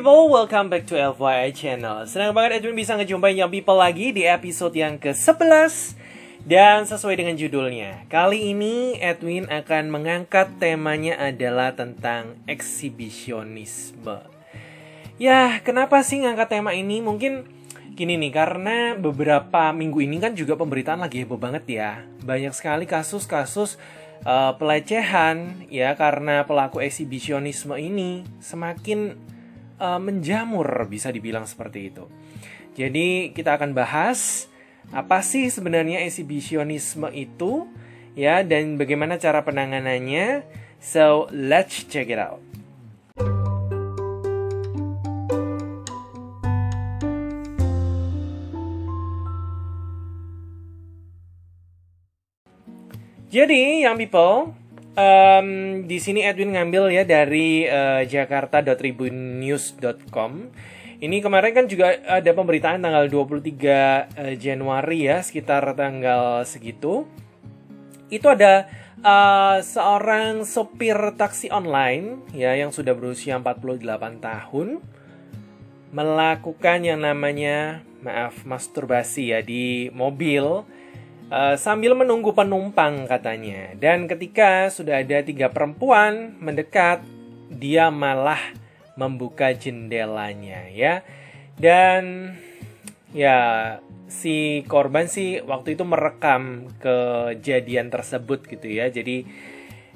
people, welcome back to FYI channel. Senang banget Edwin bisa ngejumpain Young People lagi di episode yang ke-11 Dan sesuai dengan judulnya. Kali ini Edwin akan mengangkat temanya adalah tentang eksibisionisme. Ya, kenapa sih ngangkat tema ini? Mungkin gini nih, karena beberapa minggu ini kan juga pemberitaan lagi heboh banget ya. Banyak sekali kasus-kasus uh, pelecehan ya karena pelaku eksibisionisme ini semakin uh, menjamur bisa dibilang seperti itu. Jadi kita akan bahas apa sih sebenarnya eksibisionisme itu ya dan bagaimana cara penanganannya. So let's check it out. Jadi, yang people, um, di sini Edwin ngambil ya dari uh, eh, jakarta.tribunnews.com. Ini kemarin kan juga ada pemberitaan tanggal 23 uh, eh, Januari ya, sekitar tanggal segitu. Itu ada uh, seorang sopir taksi online ya yang sudah berusia 48 tahun melakukan yang namanya maaf masturbasi ya di mobil uh, sambil menunggu penumpang katanya. Dan ketika sudah ada tiga perempuan mendekat, dia malah membuka jendelanya ya. Dan ya si korban sih waktu itu merekam kejadian tersebut gitu ya. Jadi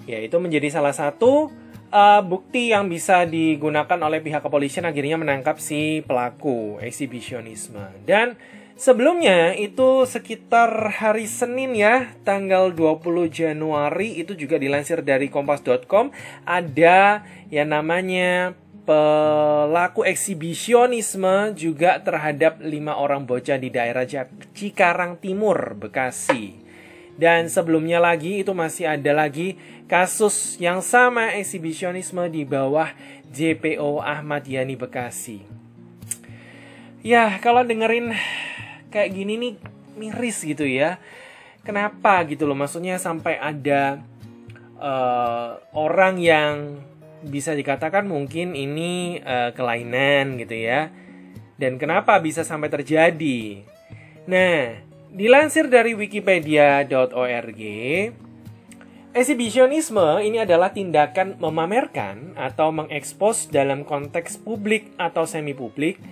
ya itu menjadi salah satu uh, bukti yang bisa digunakan oleh pihak kepolisian akhirnya menangkap si pelaku eksibisionisme. Dan Sebelumnya itu sekitar hari Senin ya, tanggal 20 Januari itu juga dilansir dari kompas.com ada yang namanya pelaku eksibisionisme juga terhadap lima orang bocah di daerah Cikarang Timur, Bekasi. Dan sebelumnya lagi itu masih ada lagi kasus yang sama eksibisionisme di bawah JPO Ahmad Yani Bekasi. Ya, kalau dengerin kayak gini nih miris gitu ya. Kenapa gitu loh? Maksudnya sampai ada uh, orang yang bisa dikatakan mungkin ini uh, kelainan gitu ya. Dan kenapa bisa sampai terjadi? Nah, dilansir dari wikipedia.org, Exhibitionisme ini adalah tindakan memamerkan atau mengekspos dalam konteks publik atau semi publik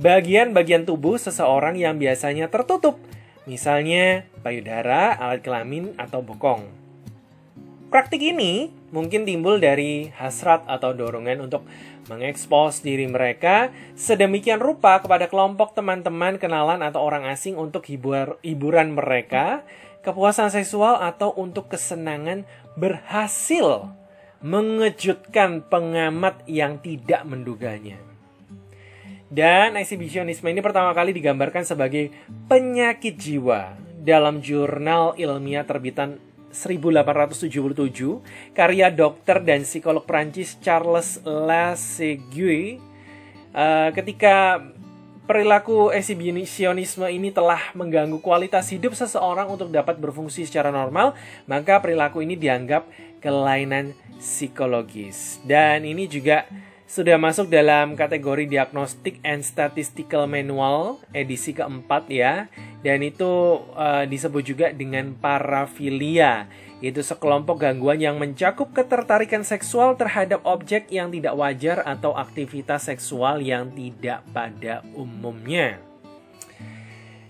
bagian-bagian tubuh seseorang yang biasanya tertutup, misalnya payudara, alat kelamin, atau bokong. Praktik ini mungkin timbul dari hasrat atau dorongan untuk mengekspos diri mereka sedemikian rupa kepada kelompok teman-teman kenalan atau orang asing untuk hibur, hiburan mereka, kepuasan seksual atau untuk kesenangan berhasil mengejutkan pengamat yang tidak menduganya. Dan eksibisionisme ini pertama kali digambarkan sebagai penyakit jiwa dalam jurnal ilmiah terbitan 1877 karya dokter dan psikolog Prancis Charles Lassegue uh, ketika perilaku eksibisionisme ini telah mengganggu kualitas hidup seseorang untuk dapat berfungsi secara normal, maka perilaku ini dianggap kelainan psikologis. Dan ini juga sudah masuk dalam kategori Diagnostic and Statistical Manual edisi keempat ya. Dan itu uh, disebut juga dengan parafilia, yaitu sekelompok gangguan yang mencakup ketertarikan seksual terhadap objek yang tidak wajar atau aktivitas seksual yang tidak pada umumnya.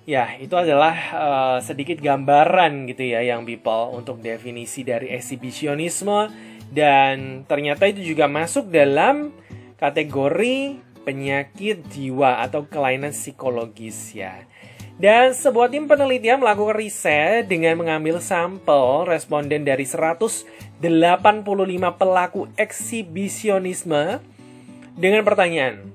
Ya, itu adalah uh, sedikit gambaran gitu ya yang people untuk definisi dari eksibisionisme dan ternyata itu juga masuk dalam kategori penyakit jiwa atau kelainan psikologis ya. Dan sebuah tim penelitian melakukan riset dengan mengambil sampel responden dari 185 pelaku eksibisionisme dengan pertanyaan,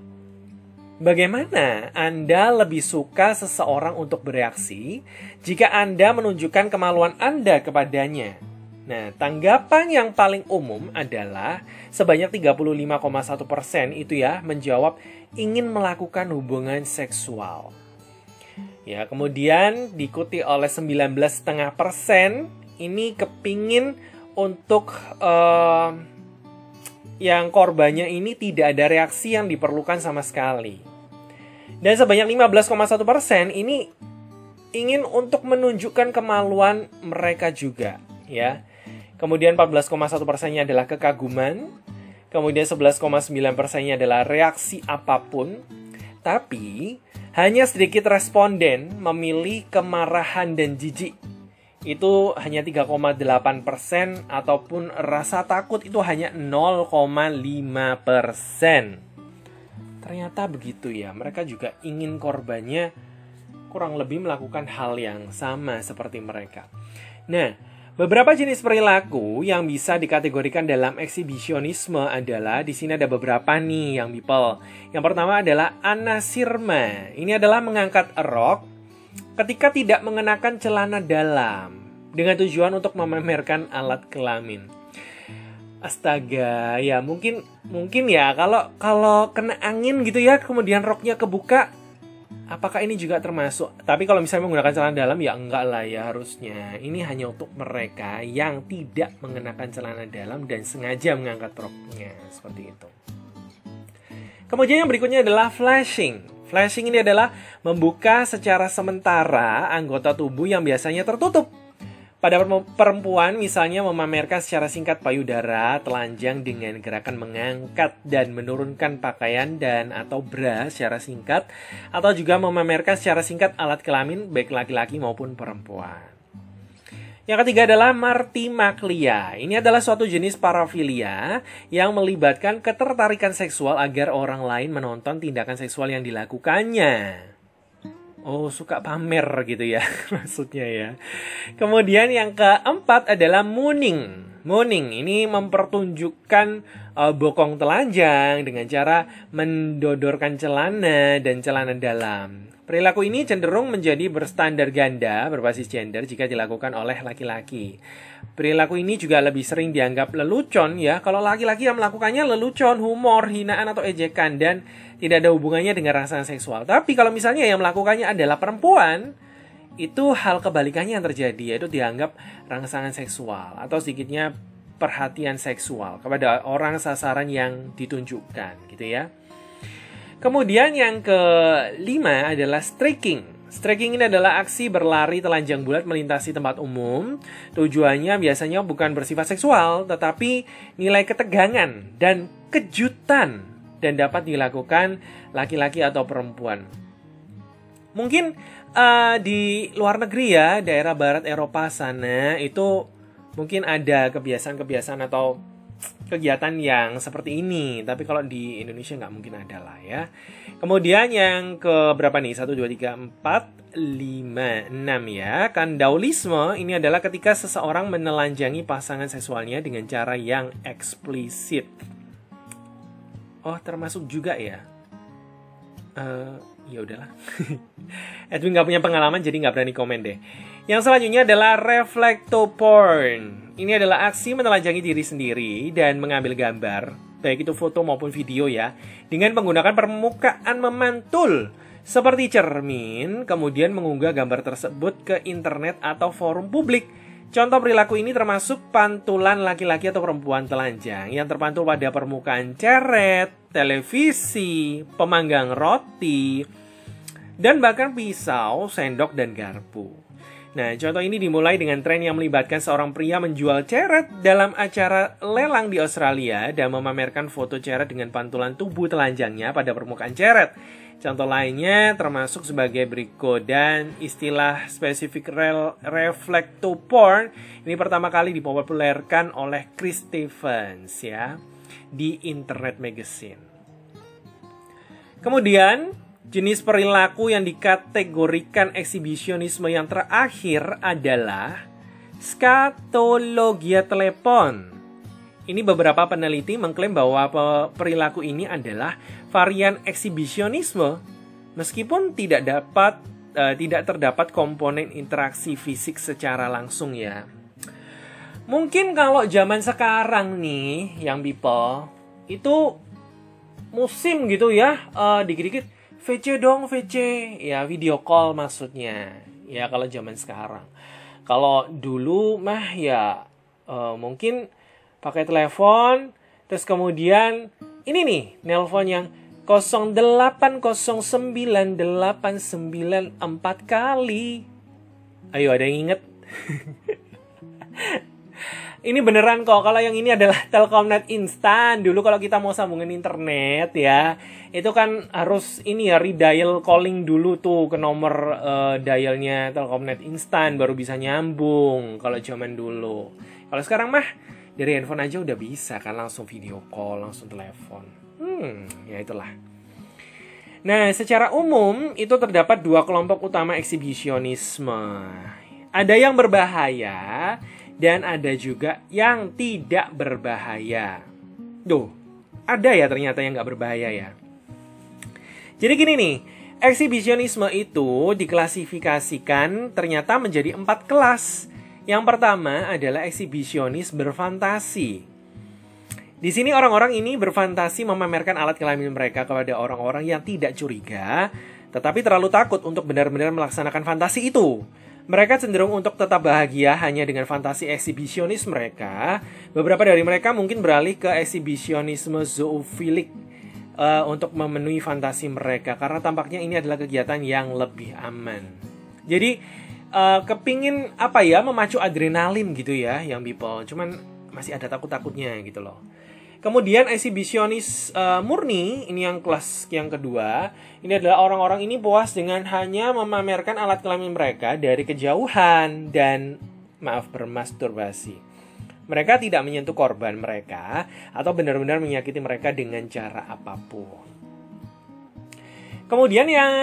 Bagaimana Anda lebih suka seseorang untuk bereaksi jika Anda menunjukkan kemaluan Anda kepadanya? Nah, tanggapan yang paling umum adalah sebanyak 35,1% itu ya menjawab ingin melakukan hubungan seksual. Ya, kemudian diikuti oleh 19,5% ini kepingin untuk uh, yang korbannya ini tidak ada reaksi yang diperlukan sama sekali. Dan sebanyak 15,1% persen ini ingin untuk menunjukkan kemaluan mereka juga, ya. Kemudian 14,1 persennya adalah kekaguman, kemudian 11,9 persennya adalah reaksi apa pun, tapi hanya sedikit responden memilih kemarahan dan jijik itu hanya 3,8 persen ataupun rasa takut itu hanya 0,5 persen. Ternyata begitu ya, mereka juga ingin korbannya kurang lebih melakukan hal yang sama seperti mereka. Nah, beberapa jenis perilaku yang bisa dikategorikan dalam eksibisionisme adalah di sini ada beberapa nih yang people. Yang pertama adalah anasirma. Ini adalah mengangkat rok ketika tidak mengenakan celana dalam dengan tujuan untuk memamerkan alat kelamin. Astaga, ya mungkin mungkin ya kalau kalau kena angin gitu ya, kemudian roknya kebuka, apakah ini juga termasuk? Tapi kalau misalnya menggunakan celana dalam ya enggak lah ya harusnya. Ini hanya untuk mereka yang tidak mengenakan celana dalam dan sengaja mengangkat roknya seperti itu. Kemudian yang berikutnya adalah flashing. Flashing ini adalah membuka secara sementara anggota tubuh yang biasanya tertutup. Pada perempuan misalnya memamerkan secara singkat payudara, telanjang dengan gerakan mengangkat dan menurunkan pakaian dan atau bra secara singkat atau juga memamerkan secara singkat alat kelamin baik laki-laki maupun perempuan. Yang ketiga adalah martimaglia. Ini adalah suatu jenis parafilia yang melibatkan ketertarikan seksual agar orang lain menonton tindakan seksual yang dilakukannya. Oh, suka pamer gitu ya maksudnya ya. Kemudian yang keempat adalah mooning. Mooning ini mempertunjukkan uh, bokong telanjang dengan cara mendodorkan celana dan celana dalam. Perilaku ini cenderung menjadi berstandar ganda berbasis gender jika dilakukan oleh laki-laki. Perilaku ini juga lebih sering dianggap lelucon ya. Kalau laki-laki yang melakukannya lelucon, humor, hinaan atau ejekan dan tidak ada hubungannya dengan rangsangan seksual. Tapi kalau misalnya yang melakukannya adalah perempuan, itu hal kebalikannya yang terjadi yaitu dianggap rangsangan seksual atau sedikitnya perhatian seksual kepada orang sasaran yang ditunjukkan gitu ya. Kemudian yang kelima adalah streaking. Streaking ini adalah aksi berlari telanjang bulat melintasi tempat umum. Tujuannya biasanya bukan bersifat seksual, tetapi nilai ketegangan dan kejutan dan dapat dilakukan laki-laki atau perempuan. Mungkin uh, di luar negeri ya, daerah barat Eropa sana itu mungkin ada kebiasaan-kebiasaan atau kegiatan yang seperti ini. Tapi kalau di Indonesia nggak mungkin ada lah ya. Kemudian yang ke berapa nih? 1, 2, 3, 4, 5, 6 ya. Kandaulisme ini adalah ketika seseorang menelanjangi pasangan seksualnya dengan cara yang eksplisit. Oh, termasuk juga ya? Uh, ya udahlah. Edwin nggak punya pengalaman jadi nggak berani komen deh. Yang selanjutnya adalah reflecto porn. Ini adalah aksi menelanjangi diri sendiri dan mengambil gambar, baik itu foto maupun video ya, dengan menggunakan permukaan memantul seperti cermin, kemudian mengunggah gambar tersebut ke internet atau forum publik. Contoh perilaku ini termasuk pantulan laki-laki atau perempuan telanjang yang terpantul pada permukaan ceret, televisi, pemanggang roti, dan bahkan pisau, sendok, dan garpu. Nah, contoh ini dimulai dengan tren yang melibatkan seorang pria menjual ceret dalam acara lelang di Australia dan memamerkan foto ceret dengan pantulan tubuh telanjangnya pada permukaan ceret. Contoh lainnya termasuk sebagai berikut dan istilah spesifik rel reflecto porn ini pertama kali dipopulerkan oleh Chris Stevens ya di Internet Magazine. Kemudian Jenis perilaku yang dikategorikan eksibisionisme yang terakhir adalah skatologia telepon. Ini beberapa peneliti mengklaim bahwa perilaku ini adalah varian eksibisionisme meskipun tidak dapat uh, tidak terdapat komponen interaksi fisik secara langsung ya. Mungkin kalau zaman sekarang nih yang people itu musim gitu ya, uh, dikit-dikit VC dong VC ya video call maksudnya. Ya kalau zaman sekarang. Kalau dulu mah ya uh, mungkin pakai telepon Terus kemudian ini nih nelpon yang 0809894 kali. Ayo ada yang inget? ini beneran kok kalau yang ini adalah Telkomnet instan dulu kalau kita mau sambungin internet ya itu kan harus ini ya redial calling dulu tuh ke nomor uh, dialnya Telkomnet instan baru bisa nyambung kalau zaman dulu kalau sekarang mah dari handphone aja udah bisa kan langsung video call langsung telepon hmm ya itulah Nah, secara umum itu terdapat dua kelompok utama eksibisionisme. Ada yang berbahaya dan ada juga yang tidak berbahaya. Duh, ada ya ternyata yang nggak berbahaya ya. Jadi gini nih, eksibisionisme itu diklasifikasikan ternyata menjadi empat kelas. Yang pertama adalah eksibisionis berfantasi. Di sini orang-orang ini berfantasi memamerkan alat kelamin mereka kepada orang-orang yang tidak curiga, tetapi terlalu takut untuk benar-benar melaksanakan fantasi itu. Mereka cenderung untuk tetap bahagia hanya dengan fantasi eksibisionis mereka. Beberapa dari mereka mungkin beralih ke eksibisionisme zoofilik uh, untuk memenuhi fantasi mereka karena tampaknya ini adalah kegiatan yang lebih aman. Jadi uh, kepingin apa ya memacu adrenalin gitu ya yang people, cuman masih ada takut-takutnya gitu loh. Kemudian eksibisionis uh, murni, ini yang kelas yang kedua, ini adalah orang-orang ini puas dengan hanya memamerkan alat kelamin mereka dari kejauhan dan maaf bermasturbasi. Mereka tidak menyentuh korban mereka atau benar-benar menyakiti mereka dengan cara apa pun. Kemudian yang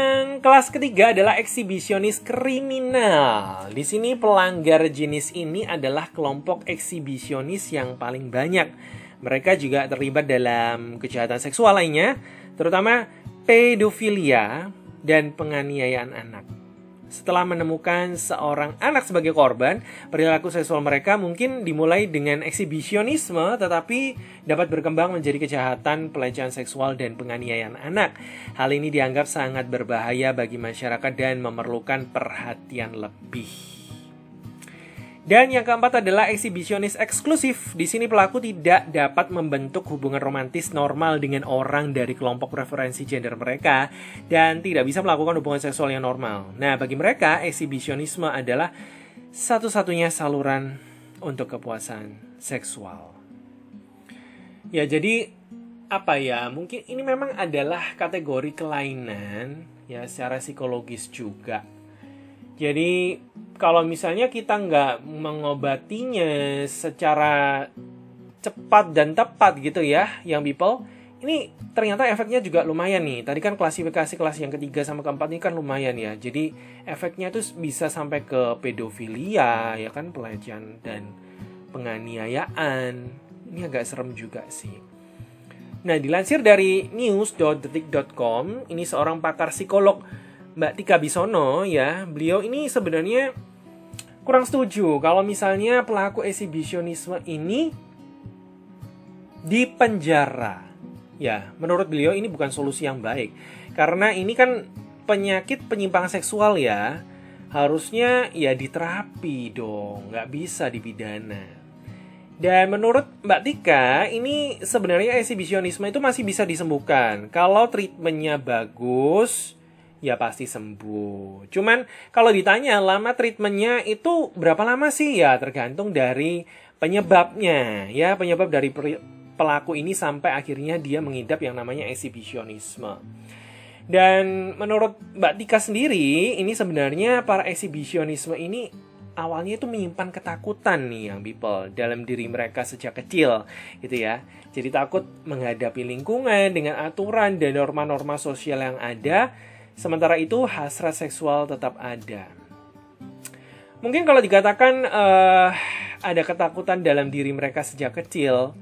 kelas ketiga adalah eksibisionis kriminal. Di sini pelanggar jenis ini adalah kelompok eksibisionis yang paling banyak mereka juga terlibat dalam kejahatan seksual lainnya, terutama pedofilia dan penganiayaan anak. Setelah menemukan seorang anak sebagai korban, perilaku seksual mereka mungkin dimulai dengan eksibisionisme tetapi dapat berkembang menjadi kejahatan pelecehan seksual dan penganiayaan anak. Hal ini dianggap sangat berbahaya bagi masyarakat dan memerlukan perhatian lebih. Dan yang keempat adalah eksibisionis eksklusif. Di sini pelaku tidak dapat membentuk hubungan romantis normal dengan orang dari kelompok preferensi gender mereka dan tidak bisa melakukan hubungan seksual yang normal. Nah, bagi mereka eksibisionisme adalah satu-satunya saluran untuk kepuasan seksual. Ya, jadi apa ya? Mungkin ini memang adalah kategori kelainan ya secara psikologis juga. Jadi kalau misalnya kita nggak mengobatinya secara cepat dan tepat gitu ya, yang people, ini ternyata efeknya juga lumayan nih. Tadi kan klasifikasi kelas yang ketiga sama keempat ini kan lumayan ya. Jadi efeknya itu bisa sampai ke pedofilia, ya kan pelecehan dan penganiayaan. Ini agak serem juga sih. Nah, dilansir dari news.detik.com, ini seorang pakar psikolog Mbak Tika Bisono ya, beliau ini sebenarnya kurang setuju kalau misalnya pelaku eksibisionisme ini di penjara. Ya, menurut beliau ini bukan solusi yang baik. Karena ini kan penyakit penyimpangan seksual ya. Harusnya ya diterapi dong, nggak bisa dipidana. Dan menurut Mbak Tika, ini sebenarnya eksibisionisme itu masih bisa disembuhkan. Kalau treatmentnya bagus, ya pasti sembuh. Cuman kalau ditanya lama treatmentnya itu berapa lama sih ya tergantung dari penyebabnya ya penyebab dari pelaku ini sampai akhirnya dia mengidap yang namanya eksibisionisme. Dan menurut Mbak Tika sendiri ini sebenarnya para eksibisionisme ini awalnya itu menyimpan ketakutan nih yang people dalam diri mereka sejak kecil gitu ya. Jadi takut menghadapi lingkungan dengan aturan dan norma-norma sosial yang ada Sementara itu hasrat seksual tetap ada. Mungkin kalau dikatakan uh, ada ketakutan dalam diri mereka sejak kecil,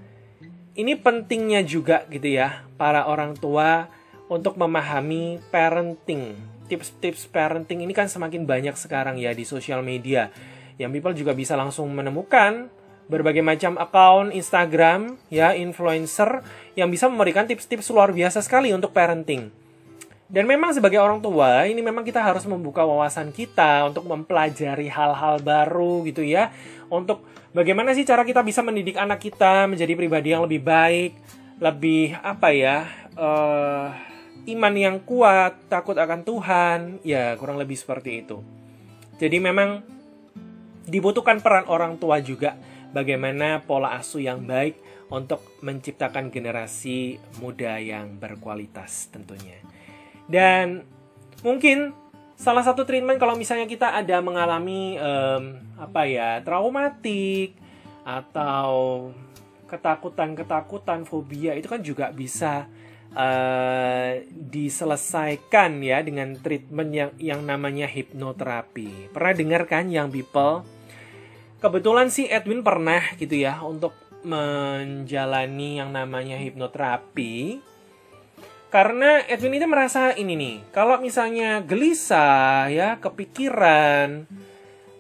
ini pentingnya juga gitu ya para orang tua untuk memahami parenting. Tips-tips parenting ini kan semakin banyak sekarang ya di sosial media. Yang people juga bisa langsung menemukan berbagai macam account Instagram ya influencer yang bisa memberikan tips-tips luar biasa sekali untuk parenting. Dan memang sebagai orang tua, ini memang kita harus membuka wawasan kita untuk mempelajari hal-hal baru gitu ya. Untuk bagaimana sih cara kita bisa mendidik anak kita menjadi pribadi yang lebih baik, lebih apa ya, uh, iman yang kuat, takut akan Tuhan, ya kurang lebih seperti itu. Jadi memang dibutuhkan peran orang tua juga bagaimana pola asuh yang baik untuk menciptakan generasi muda yang berkualitas tentunya. Dan mungkin salah satu treatment kalau misalnya kita ada mengalami um, apa ya traumatik atau ketakutan-ketakutan fobia itu kan juga bisa uh, diselesaikan ya dengan treatment yang yang namanya hipnoterapi. Pernah dengar kan yang people? Kebetulan sih Edwin pernah gitu ya untuk menjalani yang namanya hipnoterapi karena Edwin itu merasa ini nih, kalau misalnya gelisah ya, kepikiran,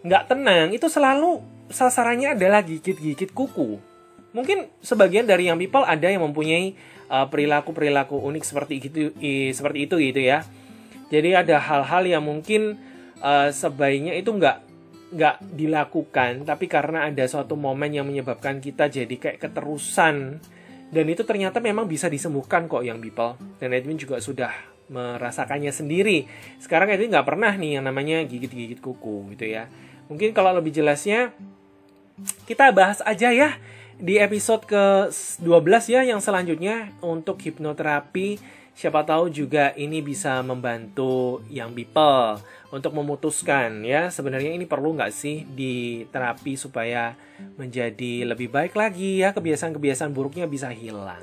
nggak tenang, itu selalu sasarannya adalah gigit-gigit kuku. Mungkin sebagian dari yang people ada yang mempunyai uh, perilaku-perilaku uh, unik seperti itu, i, seperti itu gitu ya. Jadi ada hal-hal yang mungkin uh, sebaiknya itu nggak nggak dilakukan, tapi karena ada suatu momen yang menyebabkan kita jadi kayak keterusan dan itu ternyata memang bisa disembuhkan kok yang people. Dan Edwin juga sudah merasakannya sendiri. Sekarang Edwin nggak pernah nih yang namanya gigit-gigit kuku gitu ya. Mungkin kalau lebih jelasnya kita bahas aja ya di episode ke-12 ya yang selanjutnya untuk hipnoterapi siapa tahu juga ini bisa membantu yang people untuk memutuskan ya sebenarnya ini perlu nggak sih di terapi supaya menjadi lebih baik lagi ya kebiasaan-kebiasaan buruknya bisa hilang.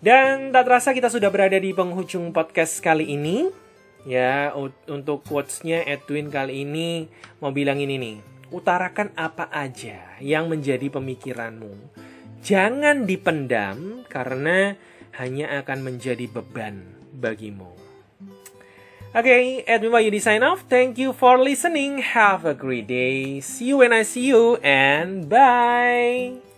Dan tak terasa kita sudah berada di penghujung podcast kali ini. Ya, untuk quotes-nya Edwin kali ini mau bilang ini nih. Utarakan apa aja yang menjadi pemikiranmu. Jangan dipendam karena hanya akan menjadi beban bagimu. Oke, okay, Edwin Wahyudi sign off. Thank you for listening. Have a great day. See you when I see you and bye.